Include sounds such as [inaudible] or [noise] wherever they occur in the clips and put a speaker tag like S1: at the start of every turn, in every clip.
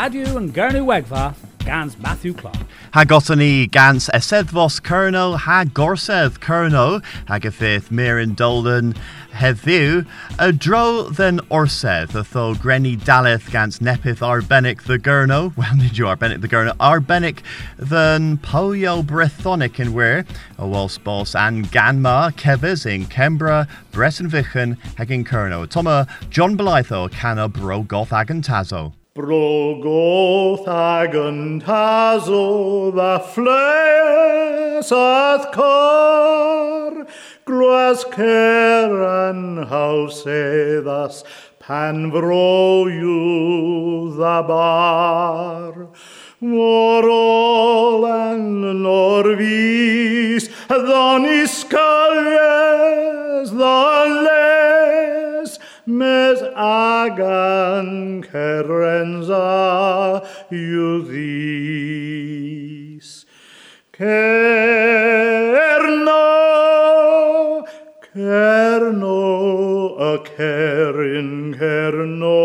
S1: Radio and Gernu Wegva, Gans Matthew Clark.
S2: Ha gotani gans esedvos hag a fifth mirin dolden heddiw a dro then orseth a tho grenny daleth gans nepith arbenic the gurno [laughs] well did you arbenic the gurno arbenic then poyo brethonic in whilst boss and ganma kevis in Kembra Breton Vichen hag in kerno Toma John Belitho canna bro goth agantazo
S3: Brogoth ag yn taso dda fles ath cor, glwas cer an hawseddas pan fro yw dda bar. Mor ol an nor vis, ddon isgalies, ddon les, mes agan kerenza iudis. Kerno, kerno, a kerin kerno,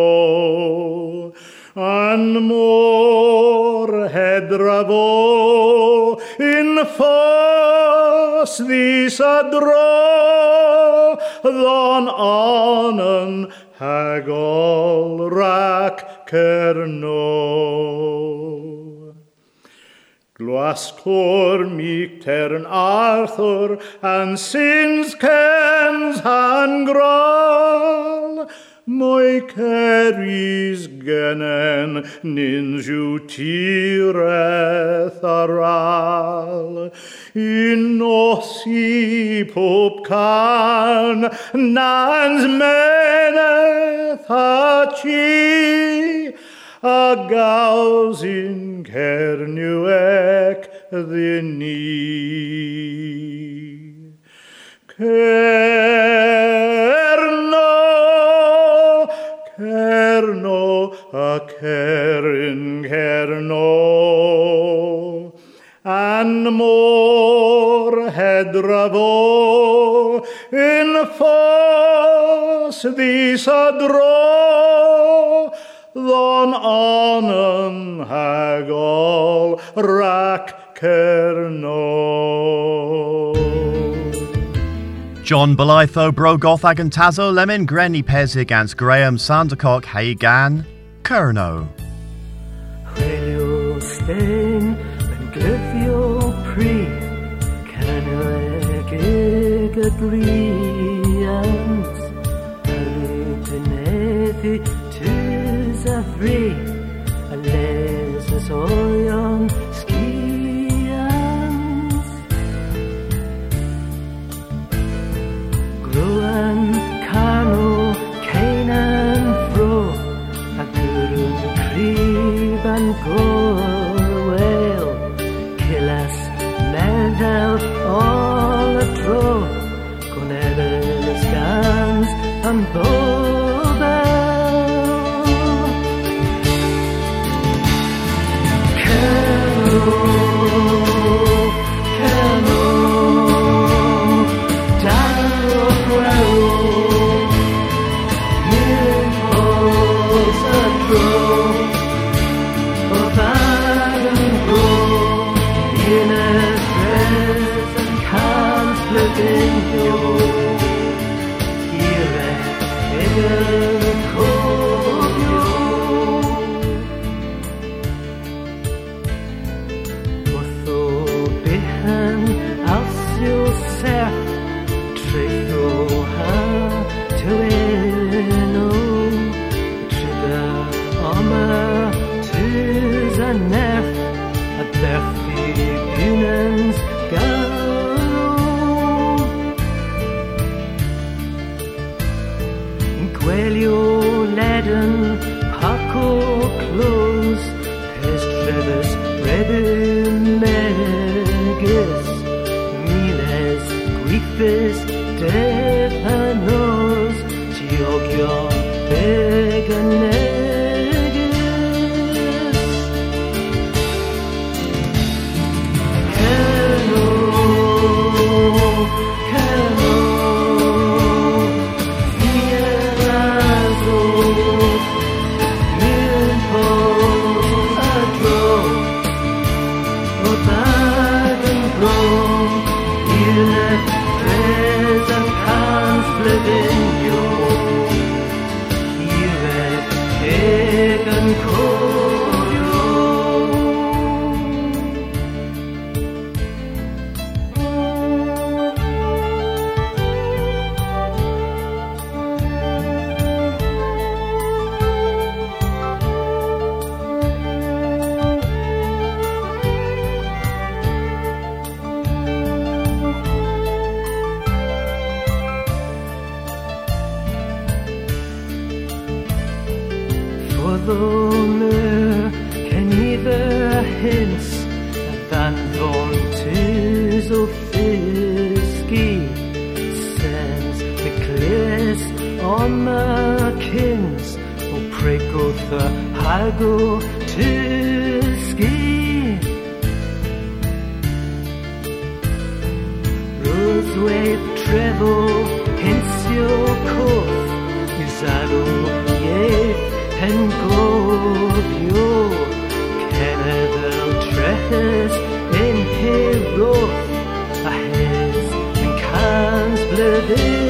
S3: an mor hedravo in fos vis adro, ddan anen Glastor meek tern Arthur and sins kens han. Moi keris genen ninju tireth aral. In osi pop can nans meneth hachi. A gaus in cernuec ddini. Cerno, cerno, a cerin cerno. An mor hedrafo in fos ddys a dro, ddon anen hagol rac cerno.
S2: John Belitho Brogoth Agantazo Lemon Grenny Pezig and Graham Sandercock Hagan Kerno.
S4: Chwilio stein yn glyfio pri Canweg ag y briant Yr ydyneddi tys a fri A les ys oion sgiant Grwan canol Cainan fro a gyrwyd y crib an gorwel Cilas meddel all y tro Gwneud y scans am Cerno, on my kins o the hago to ski Rosewave treble hence your cough Usado ye and govio Canadel trehes in hero Ahead and cans bledinho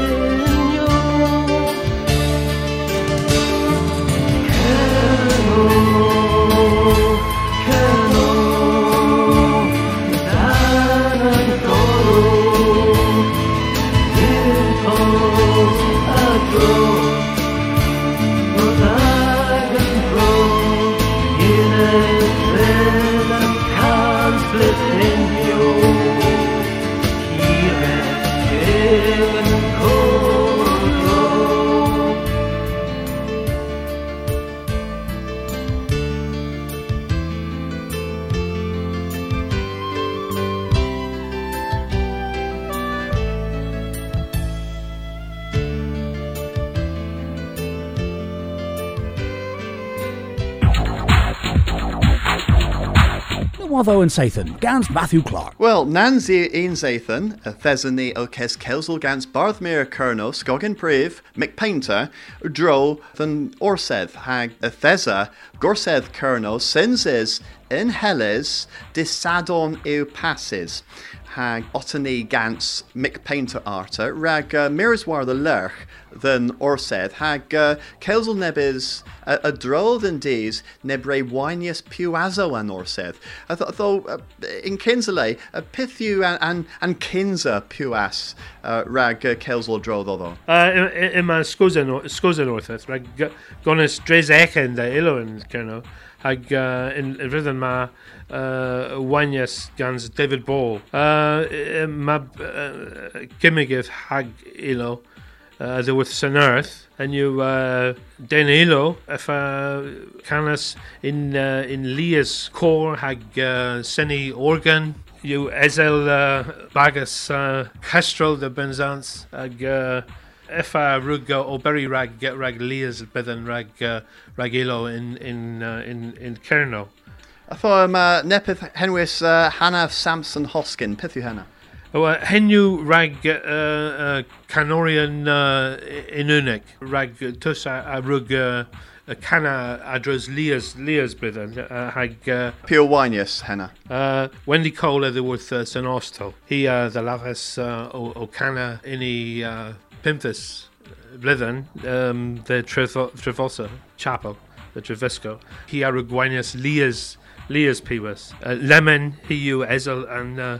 S1: Watho and Sathan, Gans Matthew Clark.
S2: Well, Nancy Ian Zathan, Thesany Okes Kelsel Gans Barthmere Kerno, Skogan Priv, Mick Paynter, Dro, than Orseth, Hag, Thesa, Gorseth Kerno, Sinses, in Helles, Disadon Eu Passes. Hag Otany Gans Mick Paynter Arta, Rag uh, Miriswar the Lerch, than Orseth, Hag uh, Kelsel Nebis, a, a Dro than Dees, Nebre Winius Puazo an though, uh, in Kinsale, a Pithu and, and, and Kinza Puas, uh, Rag uh, Kelsel Dro though.
S5: Uh, in my skozen ortheth, rag gonis dres echen da iloin kerno, hag uh, in rhythm ma uh, wanyas gans David Ball. Uh, eh, ma uh, gimmigith hag ilo, uh, Sun Earth, and you uh, den ilo uh, canas in uh, in Leah's core hag uh, seni organ. You ezel uh, bagus uh, kestrel de benzans ag uh, if uh, rug uh, o berry rag get rag Leah's bedden rag uh, rag ilo in in uh, in in Kerno.
S2: I thought um, uh, Nepith Henwis uh, Hannah Samson Hoskin, Pithu Hannah.
S5: Oh, uh, henu rag uh, uh, canorian uh, inunik rag tus a, a rug uh, a cana adros Leah's Leah's bedden uh, hag uh,
S2: Pure yes, Hannah.
S5: Uh, Wendy Cole the with uh, San Ostel. He uh, the lavas uh, o, o cana ini uh, Pimthus Blithen, um, the Trevo- Trevosa Chapel, the Trevisco. He Araguanius Leas, Leah's Piwas. Uh, Lemon, he you Ezel and uh,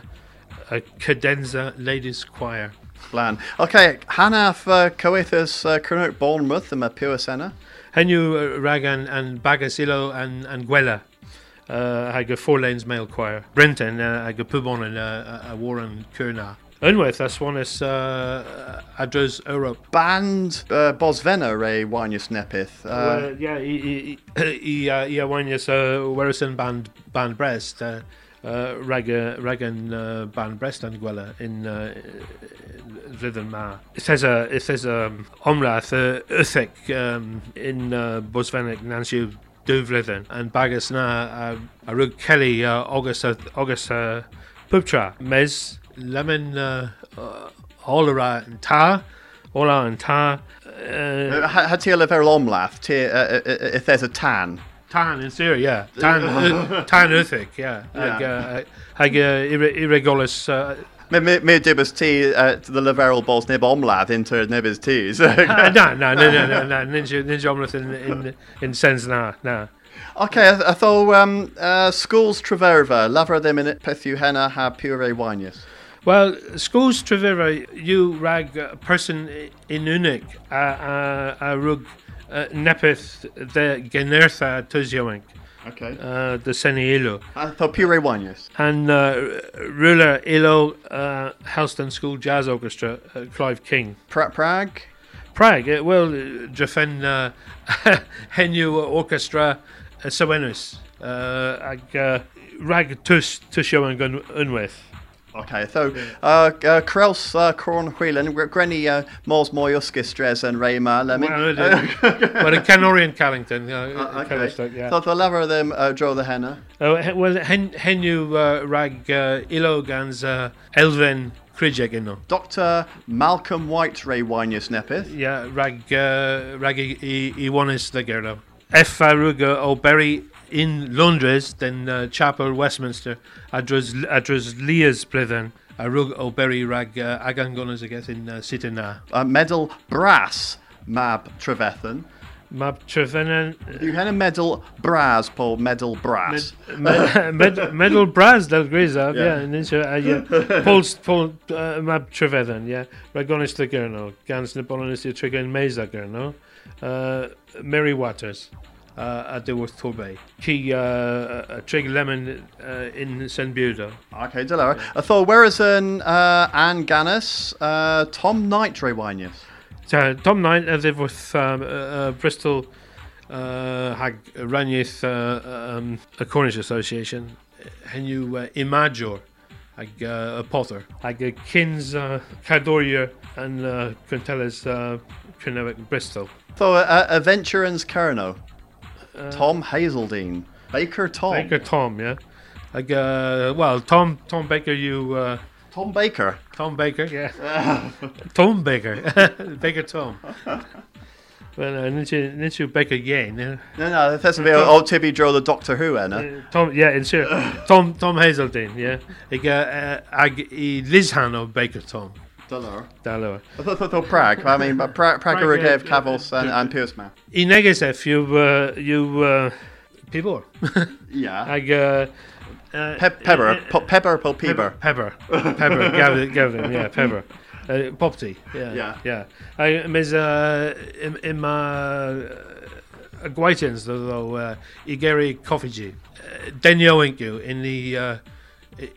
S5: a cadenza ladies choir.
S2: Plan. Okay, Hannah uh, Coethus uh, Bournemouth, and Senna.
S5: Henu uh, Ragan and Bagasilo and and Gwella. Uh, hag a four lanes male choir. Brenton, uh, hag a pubon and uh, a Warren Kurna. Unwaith, that's one is uh, Adros Europe.
S2: Band uh, Bosvena Ray Winius Nepith. Uh,
S5: Uh, yeah, i i i uh, i wanius uh, Werison band band Brest uh, uh, Raga Ragan uh, band Brest and Gwella in uh, Rhythm Ma. It says a it says um Omrath uh, Uthik um, in uh, Bosvenik Nancy Duvlithen and Bagus na uh, a Rug Kelly uh, August uh, August uh, Puptra Mez Lemon uh, uh, Olara and Ta Ola and Ta uh,
S2: Had to live very omlath, if there's a tan.
S5: Tan in Syria, yeah. Tan, uh, tan Uthic, yeah. Hag, uh, hag uh, irre- irregolus, uh,
S2: Mi mi mi dibus uh, the leverel balls nib omlad into nibus teas.
S5: No, no, no, no, no, no, ninja, ninja omelette in, in, in sense, na, na.
S2: Okay, I, I thought um, uh, schools Treverva, laver them in it pethu henna ha pure winius.
S5: Well, schools Treverva you rag a person in unig a, a, a rug uh, nepeth the genertha tuzioink,
S2: Okay.
S5: uh, the seni ilo.
S2: I thought pure winius.
S5: And uh, ruler ilo uh, Helston School Jazz Orchestra, uh, Clive King.
S2: Pra- Prague.
S5: Prague, uh, well, Jefen uh, Henu Orchestra uh, Sawenus. Uh, ag uh, rag tus gun unwith.
S2: Okay, so uh, uh, Krels uh, Whelan, Grenny uh, Mors Moyuskis Dres and Rayma Lemon.
S5: Well, in Canorian [laughs] Callington. Uh,
S2: Uh, okay.
S5: yeah.
S2: So the lover of them uh, draw the henna.
S5: Oh, well, hen, henu uh, rag uh, ilo gans uh, Elven Krijegino.
S2: Dr. Malcolm White Ray Winius Nepith.
S5: Yeah, rag uh, rag i i- i wanis the gerdo. F Faruga o Berry in Londres, then uh, Chapel Westminster, adros Leas Blithen, a rug o Berry rag uh, agangonas I guess in uh, Sitana.
S2: Uh, medal Brass Mab Trevethan.
S5: Mab Trevenan
S2: You had a medal brass, Paul medal Brass.
S5: med, med, [laughs] Medal brass, del Griza,
S2: Yeah.
S5: yeah, and then uh, yeah, Paul's Paul uh, Mab Trevethan, yeah, Ragonis the Gurno, Gans Nipolis the Trigger and Mesa Gurno, uh, Mary Waters. Uh, the Worth Torbay. Key uh, uh, Trig Lemon uh, in San Budo.
S2: Okay, Delara. I thought whereas an uh, Anne Gannis, uh, Tom Knight Ray Winius.
S5: So Tom Knight uh, live with um, uh, uh, Bristol uh, hag Ranyith uh, um, a Cornish Association. And you uh, Imajor hag uh, a Potter. Hag uh, Kins uh, Cadoria and uh, uh, Bristol.
S2: So uh, Adventurans Tom Hazeldine. Baker Tom.
S5: Baker Tom, yeah. Hag uh, well Tom Tom Baker you uh,
S2: Tom Baker.
S5: Tom Baker, yeah. [laughs] Tom Baker. [laughs] Baker Tom. Well, uh, need you, need you Baker again. Uh,
S2: No, no, that's a bit old Tibby draw the Doctor Who, Anna.
S5: Uh, Tom, yeah, in sure. [laughs] Tom, Tom Hazeldine, yeah. Ik uh, ag i Lizhan o Baker Tom.
S2: Delara.
S5: Dalo.
S2: I thought, thought, thought Prague. I mean, but Prague, Prague,
S5: Prague,
S2: Prague
S5: uh,
S2: Cavos and, and Pierceman.
S5: I negesef you uh, you uh, Pibor. [laughs]
S2: Yeah.
S5: Ag uh, uh,
S2: Pe- pepper,
S5: uh,
S2: po- pepper, po- peber.
S5: Pepper. [laughs] Pepper. Gavin, Gavin, yeah, Pepper. [laughs] Uh, Popty, yeah,
S2: Yeah.
S5: yeah. I mis uh, im im uh, Gwaitins though uh, i Gary Coffee uh, Denio Inku in the uh,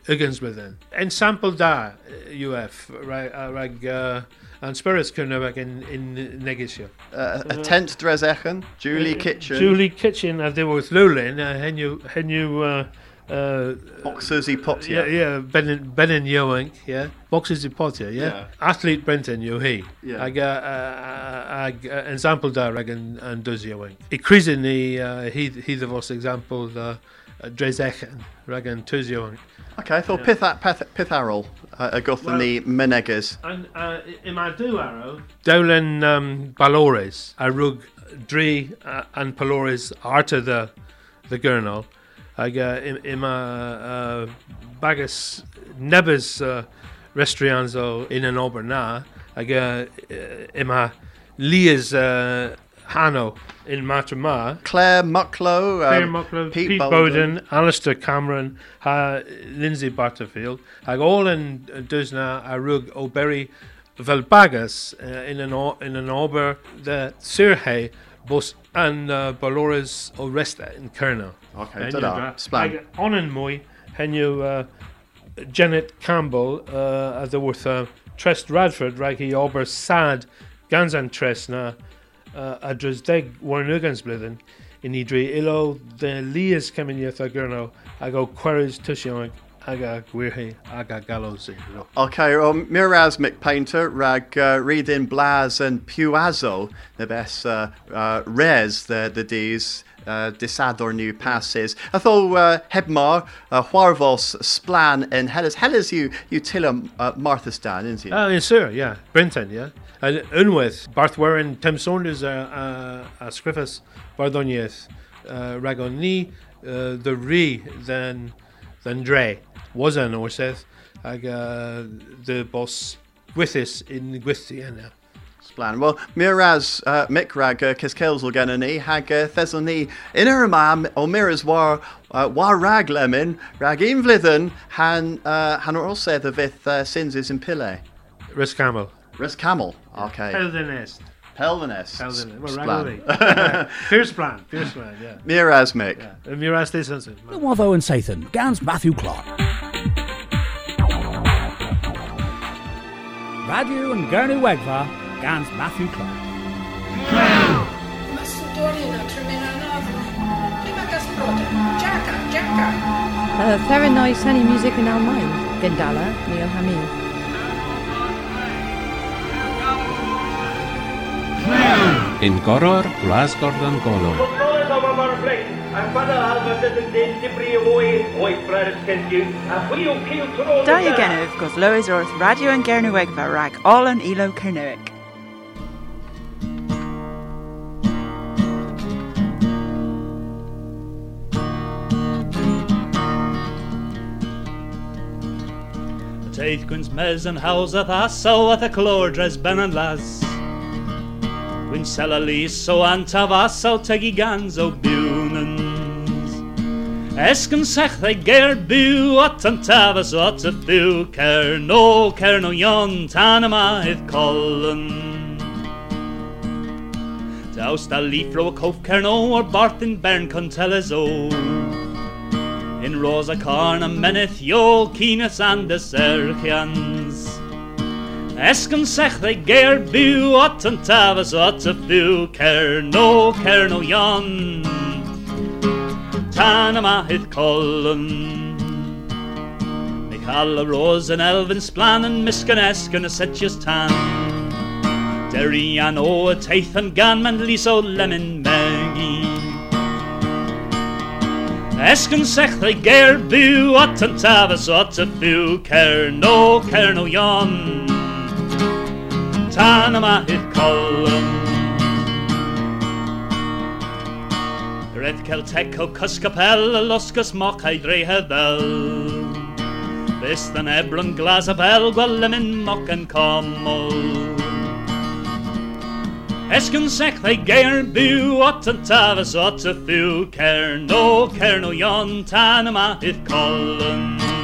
S5: Uggensmithen. En sample da uh, UF rag uh, rag uh, and spirits Kurnovak in in Negisio.
S2: Uh, a tent Dresechen. Julie Kitchen.
S5: Julie Kitchen uh, they were with Lulin uh, Henu Henu uh, uh,
S2: Susie
S5: Yeah,
S2: Potier.
S5: yeah, Ben Ben Yoink, yeah. Boxes in Potter, yeah.
S2: Yeah.
S5: Athlete Brenton, you he.
S2: Yeah.
S5: Ag, uh, uh, ag, uh, example da rag and, and does Yoink. I cruising the, uh, he, he the vos example, uh, Drezechen, rag and tuz Yoink.
S2: Okay, I thought Pith, Pith, Pith Arrol. Uh, a goth
S5: Well-
S2: the Menegas.
S5: And uh, in my do arrow, Dolan um, Balores, a rug Dre uh, and Palores arta the the gurnal. Ag uh, in, in my uh, bagus nebus uh, restrianzo in an oberna. Ag uh, in my Leah's uh, Hano in Matrama.
S2: Claire Mucklow.
S5: Claire
S2: Um,
S5: Mucklow,
S2: Pete,
S5: Pete,
S2: Bowden.
S5: Bowden, Alistair Cameron, ha, Lindsay Barterfield, hag all in dusna a rug o velbagas uh, in an in an ober the Sirhe bus and uh, Balores o resta in Kerno.
S2: Okay, ta-da. Splan.
S5: On and moi, hen you uh, Janet Campbell uh, at the worth uh, Trest Radford raggy ober sad gansan Tresna uh, a deg warnugans blithen in idri ilo the lias coming yeth a gurno I go queries tushion aga gwirhi aga gallows
S2: Okay, well, Miraz Mick Paynter, rag uh, reading Blaz and Puazo, the best uh, uh, res, the, the D's, uh, disador new passes. I thought uh, Hebmar, uh, Huarvos, Splan, and Hellas. Hellas, you, you Tilla uh, Martha Stan, isn't he?
S5: Oh, yes, sir, yeah. Brenton, yeah. And Unwith, Barth Warren, Tim Saunders, uh, Scriffus, Bardonieth, uh, Ragoni, uh, the Re, then, then Dre, was an Orseth, ag uh, de bos gwithis in gwythi yna.
S2: Splan. Well, Miraz uh, Mick rag uh, Kiskills will get ni hag uh, thesel ni in her mam o Miraz war uh, war rag lemon rag in vlithen han uh, han or also the vith uh, sins is in pille.
S5: Rys camel.
S2: Res camel. Okay.
S5: Pelden est.
S2: Pelvinus.
S5: Pelden. Well,
S2: Splan.
S5: ragoli. [laughs] Fierce plan. Fierce plan, yeah.
S2: Miraz Mick.
S5: yeah. Mi ras this answer.
S1: Watho and Sathan, Gans Matthew Clark. Radio and Gurney Wegva, Gans Matthew Clark.
S6: Macedonina tremina nova. Prima gasprota. Jacka, Jacka.
S7: Uh, Ferrin noi sunny music in Almain. Gandala, Neil Hamid.
S8: O cil tro.
S9: Da i gennyf gos Lewis wrth radio yn Gernywegfa rag all yn ilo Cernywic.
S10: Teith gwns mes yn haws a thasol at y clordres ben yn las. Gwyn sel a lys o antaf asol tegi gans o biwnans. Esgyn sech ddau ger byw at o at y byw cerno cerno ion tan yma hydd colyn. Daws da lifro o cof cerno o'r barthin bern conteles o. In rosa carna meneth jo kines and de serchians. Esgan sech ddau geir byw at yn tafas at y byw Cerno, cerno Ion. Tan yma hydd colwn cael y ros yn elfyn sblan yn misgan esgan y setius tan. Deri an o y teith yn gan man lys o lemon megi. Esgyn sech ddau geir byw at yn tafas at y byw Cerno, cerno Ion. Tan yma hydd colyn. Red Celtec o Cysgapel y losgus moc a'i dreu heddel. Bys yn eblwn glas a bel gwel lemyn moc yn comol. Esgyn sech ddau geir byw at yn tafas o at y byw cerno cerno ion tan yma hydd colyn.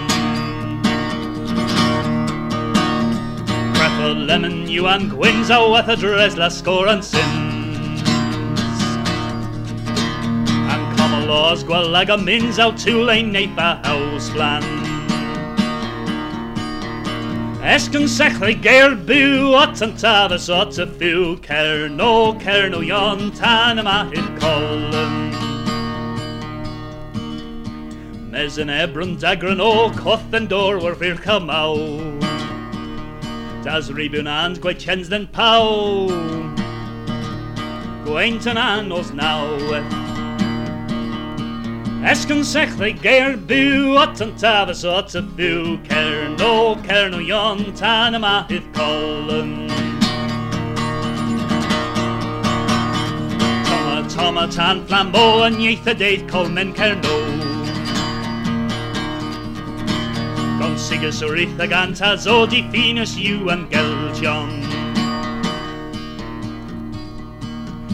S10: O lemon you and gwyns a weth a dres la sgôr yn sins. Am comol os gwel ag a mins aw tŵlein neith a haws blan. Esgyn sech ddau geir byw at yn tafas o at y byw cerno cerno ion tan hydd colyn. Mes yn ebryn dagran o coth yn dor war fyr cymaw. Das ribwn and gwaith chens den paw. Gwaint yn anos naw. Esgyn sech ddau geir byw at yn tafas o at y byw cerno cerno ion tan yma hydd colyn. Toma toma tan flambo yn ieith y deith colmen cerno. Gon sigus o rith ag antas o di ffinus yw yn geltion.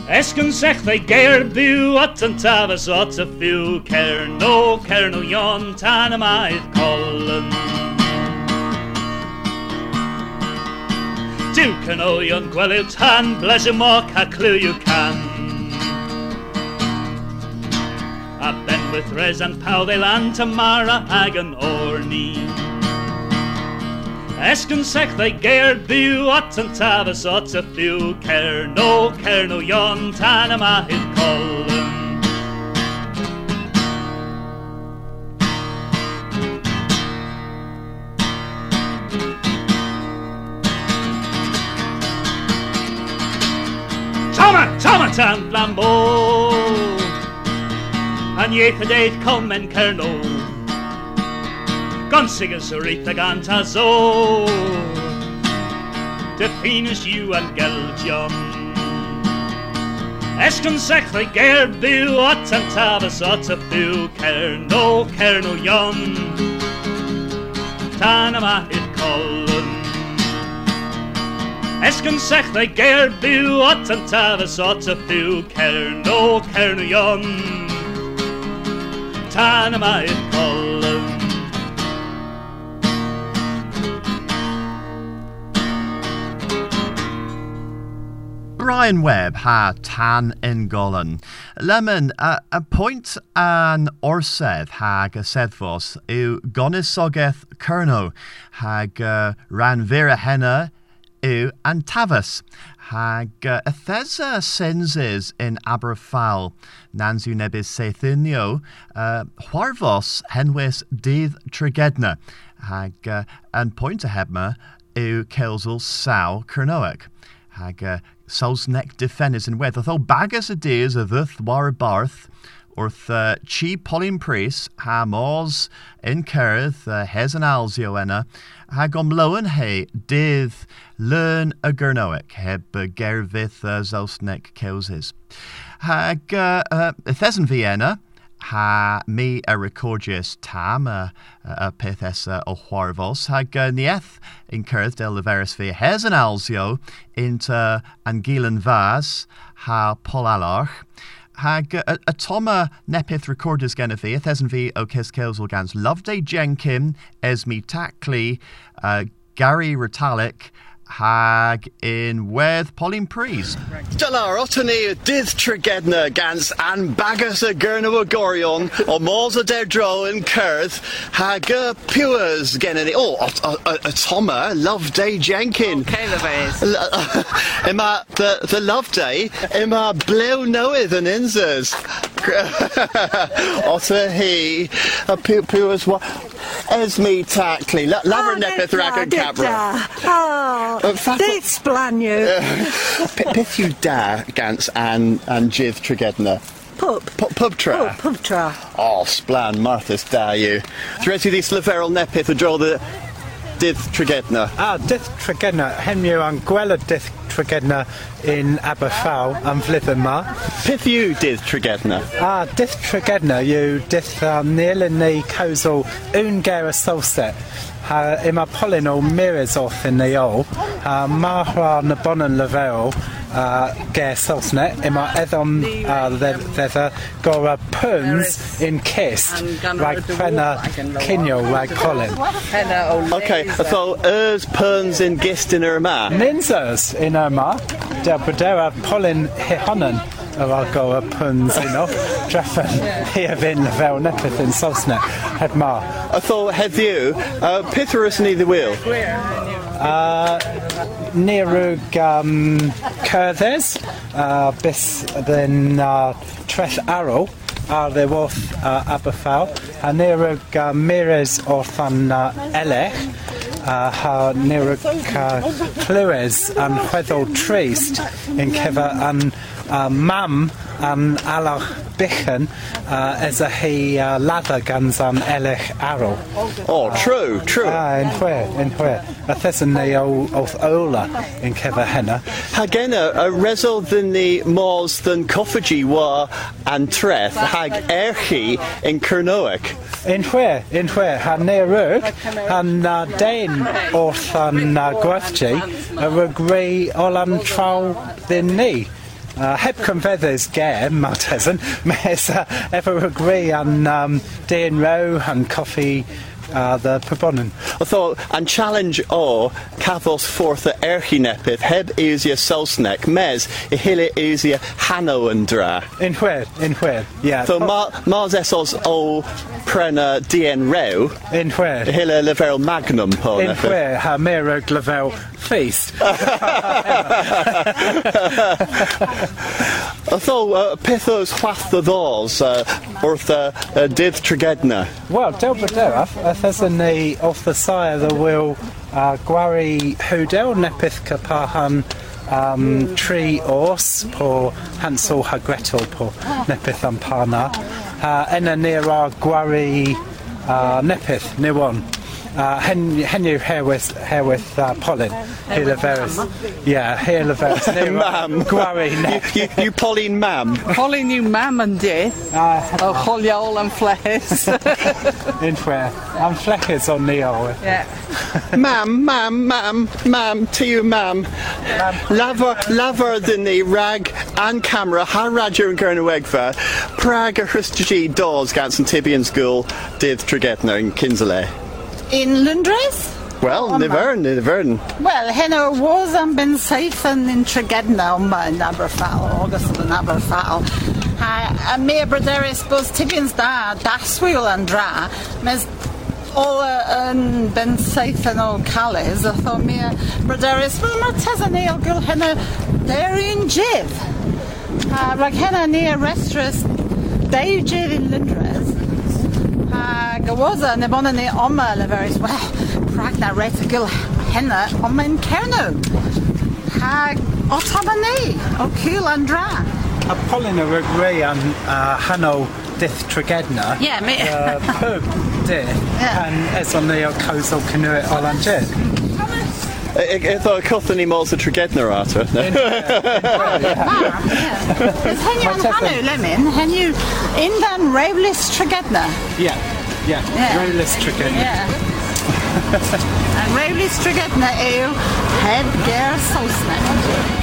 S10: Esgyn sech ddau geir byw at yn tafas o at y byw cerno cerno ion tan yma hydd colyn. Dyw canolion gwelyw tan bles y moc a clyw yw can. A with res and paw they land tamara ag yn orni. Esgyn sech ddau geir byw at yn tafas o at y byw cerno cerno ion tan yma hydd colyn. Toma, toma tan flambo An ieith y deith comen cerno Gon sigus yr eith ag antas o Dy ffynus yw an geldion Esgyn sech ddau ger byw at yn tafas at y byw cerno cerno ion Tan yma i'r colyn Esgyn sech ddau gair byw Ot yn tafas ot y byw Cern o cern o ion Tan yma i'r
S2: Brian Webb ha tan in golan. Lemon, a, a point an orsedd hag y seddfos yw gonisogeth Cerno hag uh, ran vera henna yw antafas hag uh, ethesa senses in Aberfal nans Nebis nebys seithunio uh, hwarfos henwys dydd trigedna hag uh, an point hebma yw Kelsel Saw Cernoeg hag uh, Sausnek defenders yn wedd. Otho bagas y dyrs y ddyth war barth uh, chi Polyn Pris ha mors yn cyrdd uh, hes yn hag omloen he dydd learn y gyrnoec heb gerfydd y Saesneg cewsys. Hag uh, uh, Vienna, ha mi a recordius tam uh, a, a peth esa o chwarfos hag uh, nieth yn cyrdd del leferus fi hes yn alsio into angilen fas ha polalarch hag a toma nepith recorders gen y fi, ethesyn fi o Cys Celsol gans. Loveday Jenkin, Esme Tackley, uh, Gary Ritalik, hag in with Pauline Pries.
S11: Dylar, oto ni dydd trigedna gans an bagas y gyrna o gorion o mors o derdro yn cyrdd hag y pewers gen ni. O, oh, y Toma, Loveday Jenkin.
S9: Okay, the face.
S11: Yma, the, the Love Day, yma blew newydd yn insers. [laughs] Oto hi, y pewers wa... Esme Tackley, lawer nepeth rag yn cabra.
S12: Oh, dit splanio.
S11: Beth yw da gans an, an gydd trigedna?
S12: Pub.
S11: Pub, pub tra?
S12: Oh, pub tra.
S11: Oh, splan, Martha's da yw. Thread i ddys leferol nepeth o dro the dydd trigedna?
S13: Ah, dydd trigedna. Henryw an gweld y dydd trigedna in Aberffaw am flip yma.
S11: Peth yw dydd trigedna?
S13: Ah, dydd trigedna yw dydd um, nil yn neu cawsol un ger y solset. Ha, yma polyn o mirrors off yn neu o. Ha, mahra na bon yn leferol uh, ger Saesneg, yma eddom uh, ddedda gora puns in kist rhag prena cinio rhag polyn.
S11: Okay, so ers puns in gist in yr yma?
S13: Ninsers in yr yma, der bredera polyn hihonan yr agor y puns yno. Dreffen hi a fynd fel nepeth yn Saesneg, het ma.
S11: Atho heddiw, uh, peth yw'r ni ddiwyl?
S13: Uh, Nirug um, Cyrthes, uh, bis then uh, Treth Arrow, ar ddewodd uh, Aberffaw, a nirug uh, Mires wrth an uh, Elech, uh, ha nirug uh, Clywes yn chweddol trist yn cefa yn uh, mam an alach bichen uh, as a he uh, lather guns an elech arrow.
S11: Oh, true, true.
S13: Ah, in where, in where. A thesyn neu o, oth ola in cefa henna.
S11: Hag enna, a resol ddyn ni mors ddyn coffagy wa an treth hag erchi in Cernoec.
S13: In where, in where. Ha neirwg, han uh, dain wrth an uh, gwerthji, a rygri ol an traw ddyn ni. Uh, heb cynfeddys ger, Martesan, [laughs] mes uh, efo agree an um, Dean Row and Coffee uh, the Proponen.
S11: Otho, an challenge o cathos forth a erchi nepith heb eisia Saesneg, mes i hile eisia Hanno.
S13: In where, in where, yeah.
S11: So ma, mars esos o prena DN Rew.
S13: In where?
S11: Hile level magnum po
S13: In where, ha merog level feast. [laughs]
S11: Otho, uh, pethos chwath the ddors uh, wrth uh, uh, dydd trigedna.
S13: Wel, del bryderaf, a thesyn ni off the side of the wheel uh, gwari hwdel nepith capahan um, tri os po Hansel ha Gretel po nepith am pana. Uh, enna near our gwari uh, nepith niwon. Uh, hen, henw herwydd, herwydd uh, polyn. Here leferys. Yeah, here leferys.
S11: Mam.
S13: Gwari ne.
S11: You, you Pauline Mam.
S14: Polyn yw mam yn [laughs] di. O choliol am flehes.
S13: In where? I'm fleckers on Neo.
S14: Yeah. [laughs]
S11: mam, mam, mam, mam, to you, mam. Lafer, lafer dyn ni rag and camera ha radio yn Gyrna Wegfa. Prag a Hristi Dawes gans yn Tibian School dydd Tregetna yn Kinsale.
S15: In Lundres?
S11: Well, Nivern, Nivern.
S15: Well, heno was am ben saith yn in Tregedna yma yn Aberfal, August yn Aberfal. A, a mi bryderus bos tibians da, daswyl yn dra, mes o yn ben saith yn o Calais, a tho mi bryderus, wel mae tes yn eil gwyl heno Darien Jiv. A rhag heno ni a Dave Jiv in Lundres. A ne bona ni oma le veris well prag na ret a gil henna om yn cerno. Ha o taba ni o cul an dra.
S13: A polyn y rei am uh, Hanno Dith Tregedna.
S15: Yeah, me-
S13: Uh, pub [laughs] di. And es on Neo Coastal Canoe Olanjid.
S11: Iddo cwthyn ni mols y Tregetna ata.
S15: Is hen an hanu lemon, hen you in van rewlis tragedna.
S13: Yeah, yeah.
S15: Yeah.
S13: Royless Tregedna.
S15: Yeah. and rewlis tragedna yw heb ger Saesneg.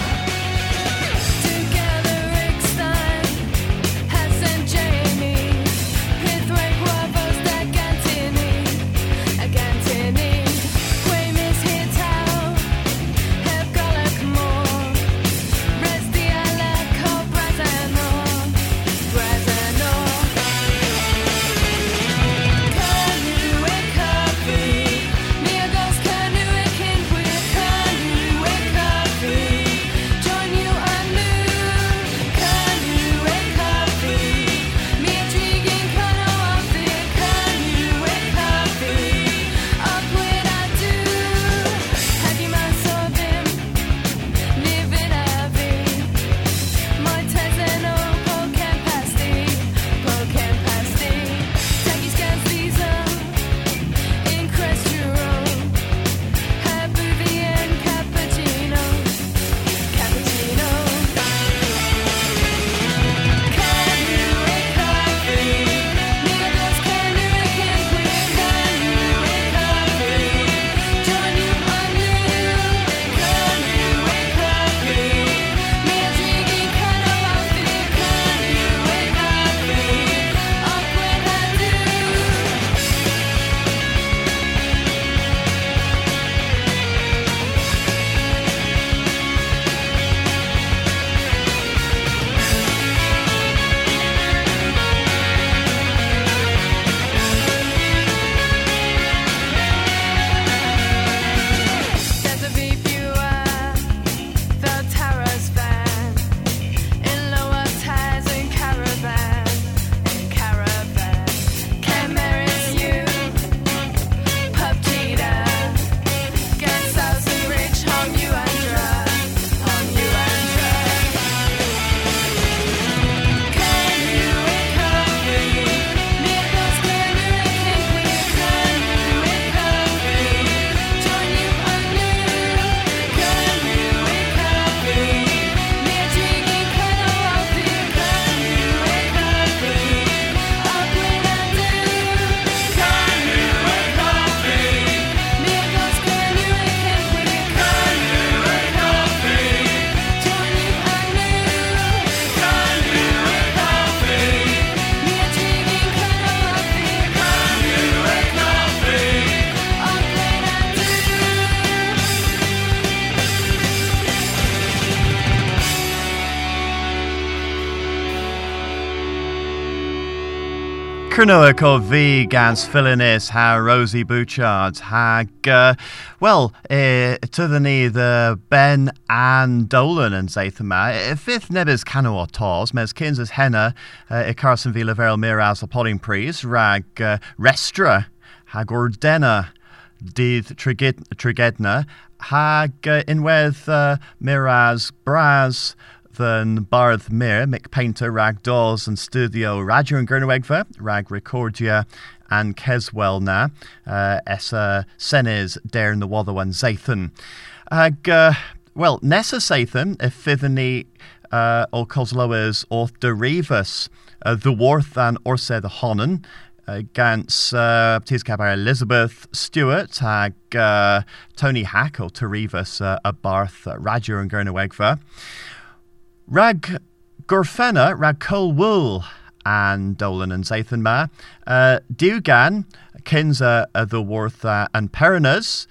S2: Cronoa có bhí gans filinis ha Rosie Bouchard hag uh, well uh, tudaní the Ben an Dolan an saith yma. I fifth nebys canw o tos mes henna uh, i Carson Vila Veril Miraz a Podding Pries rag uh, restra hag ordena dydd trigedna hag uh, unwedd uh, Miraz Braz than Barth Mir, Mick Paynter, Rag Dawes and Studio Radio and Gernowegva, Rag Recordia and Keswell na, uh, Essa Senes, Dare the Watho and Zathan. Ag, uh, well, Nessa Sathan, uh, o Coslowers orth Derivas, uh, the Worth and Orse the Honan, gans uh, Tiscabar Elizabeth Stewart ag uh, Tony Hack o Tarivas uh, Barth uh, Radio and Gernowegva. Rag Gorfena, Rag Cole Wool and Dolan and Zathan Ma. Uh, Dugan, Kinza uh, the Worth uh, and Perinas,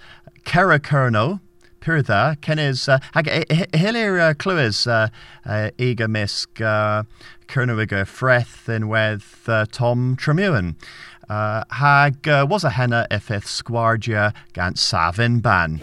S2: Kera Kerno, Pirtha, Kenis, uh, hag Hilir Cluis, Ega Misk, Kernowiga Freth in with Tom Tremewen. Uh, hag was a henna ifith squardia gant Savin ban.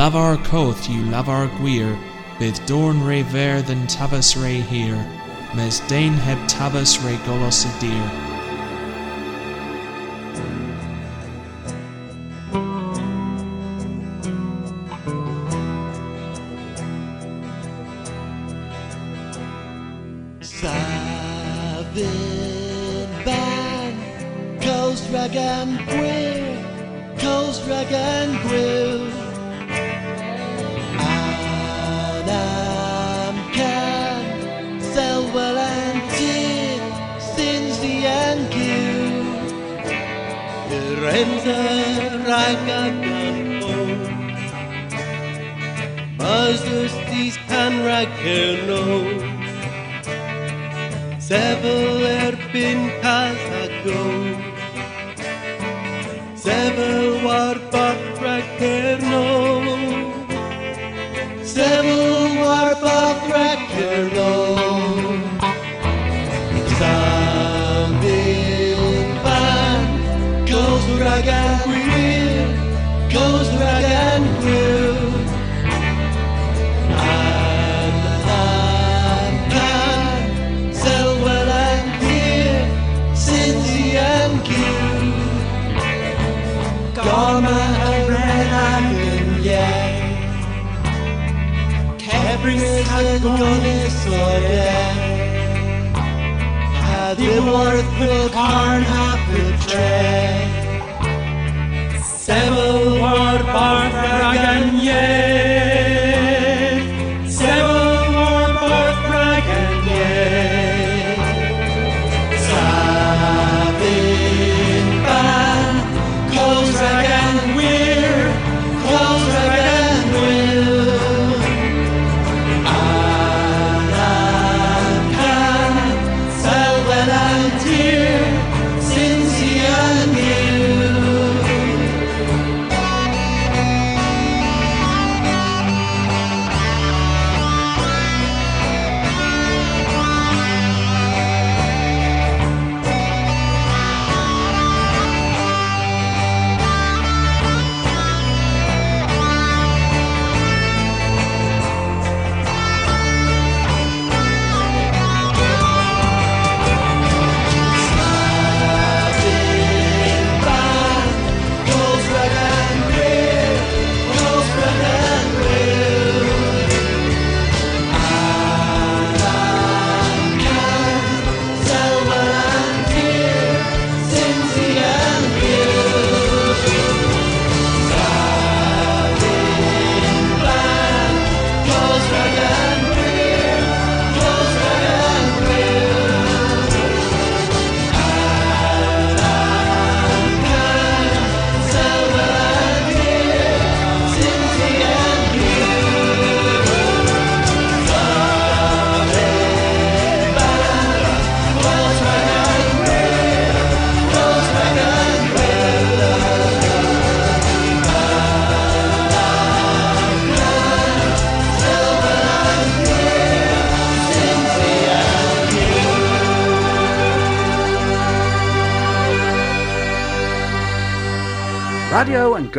S16: Lavar coth you lavar gwir, bydd dorn re ver than tabas re here, mes dain heb tabas re golos y dir.
S17: Savin ban Coast rag and Ragagamo Buzzers these pan ragano Sevel erbyn Casago Cabrings and Gonis, yeah. Had the worth will carn half a tray. Several war bar dragon, yeah.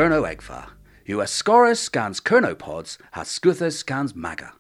S1: Gurno Egfa. US Scorus scans Kernopods has Scuthus scans Maga.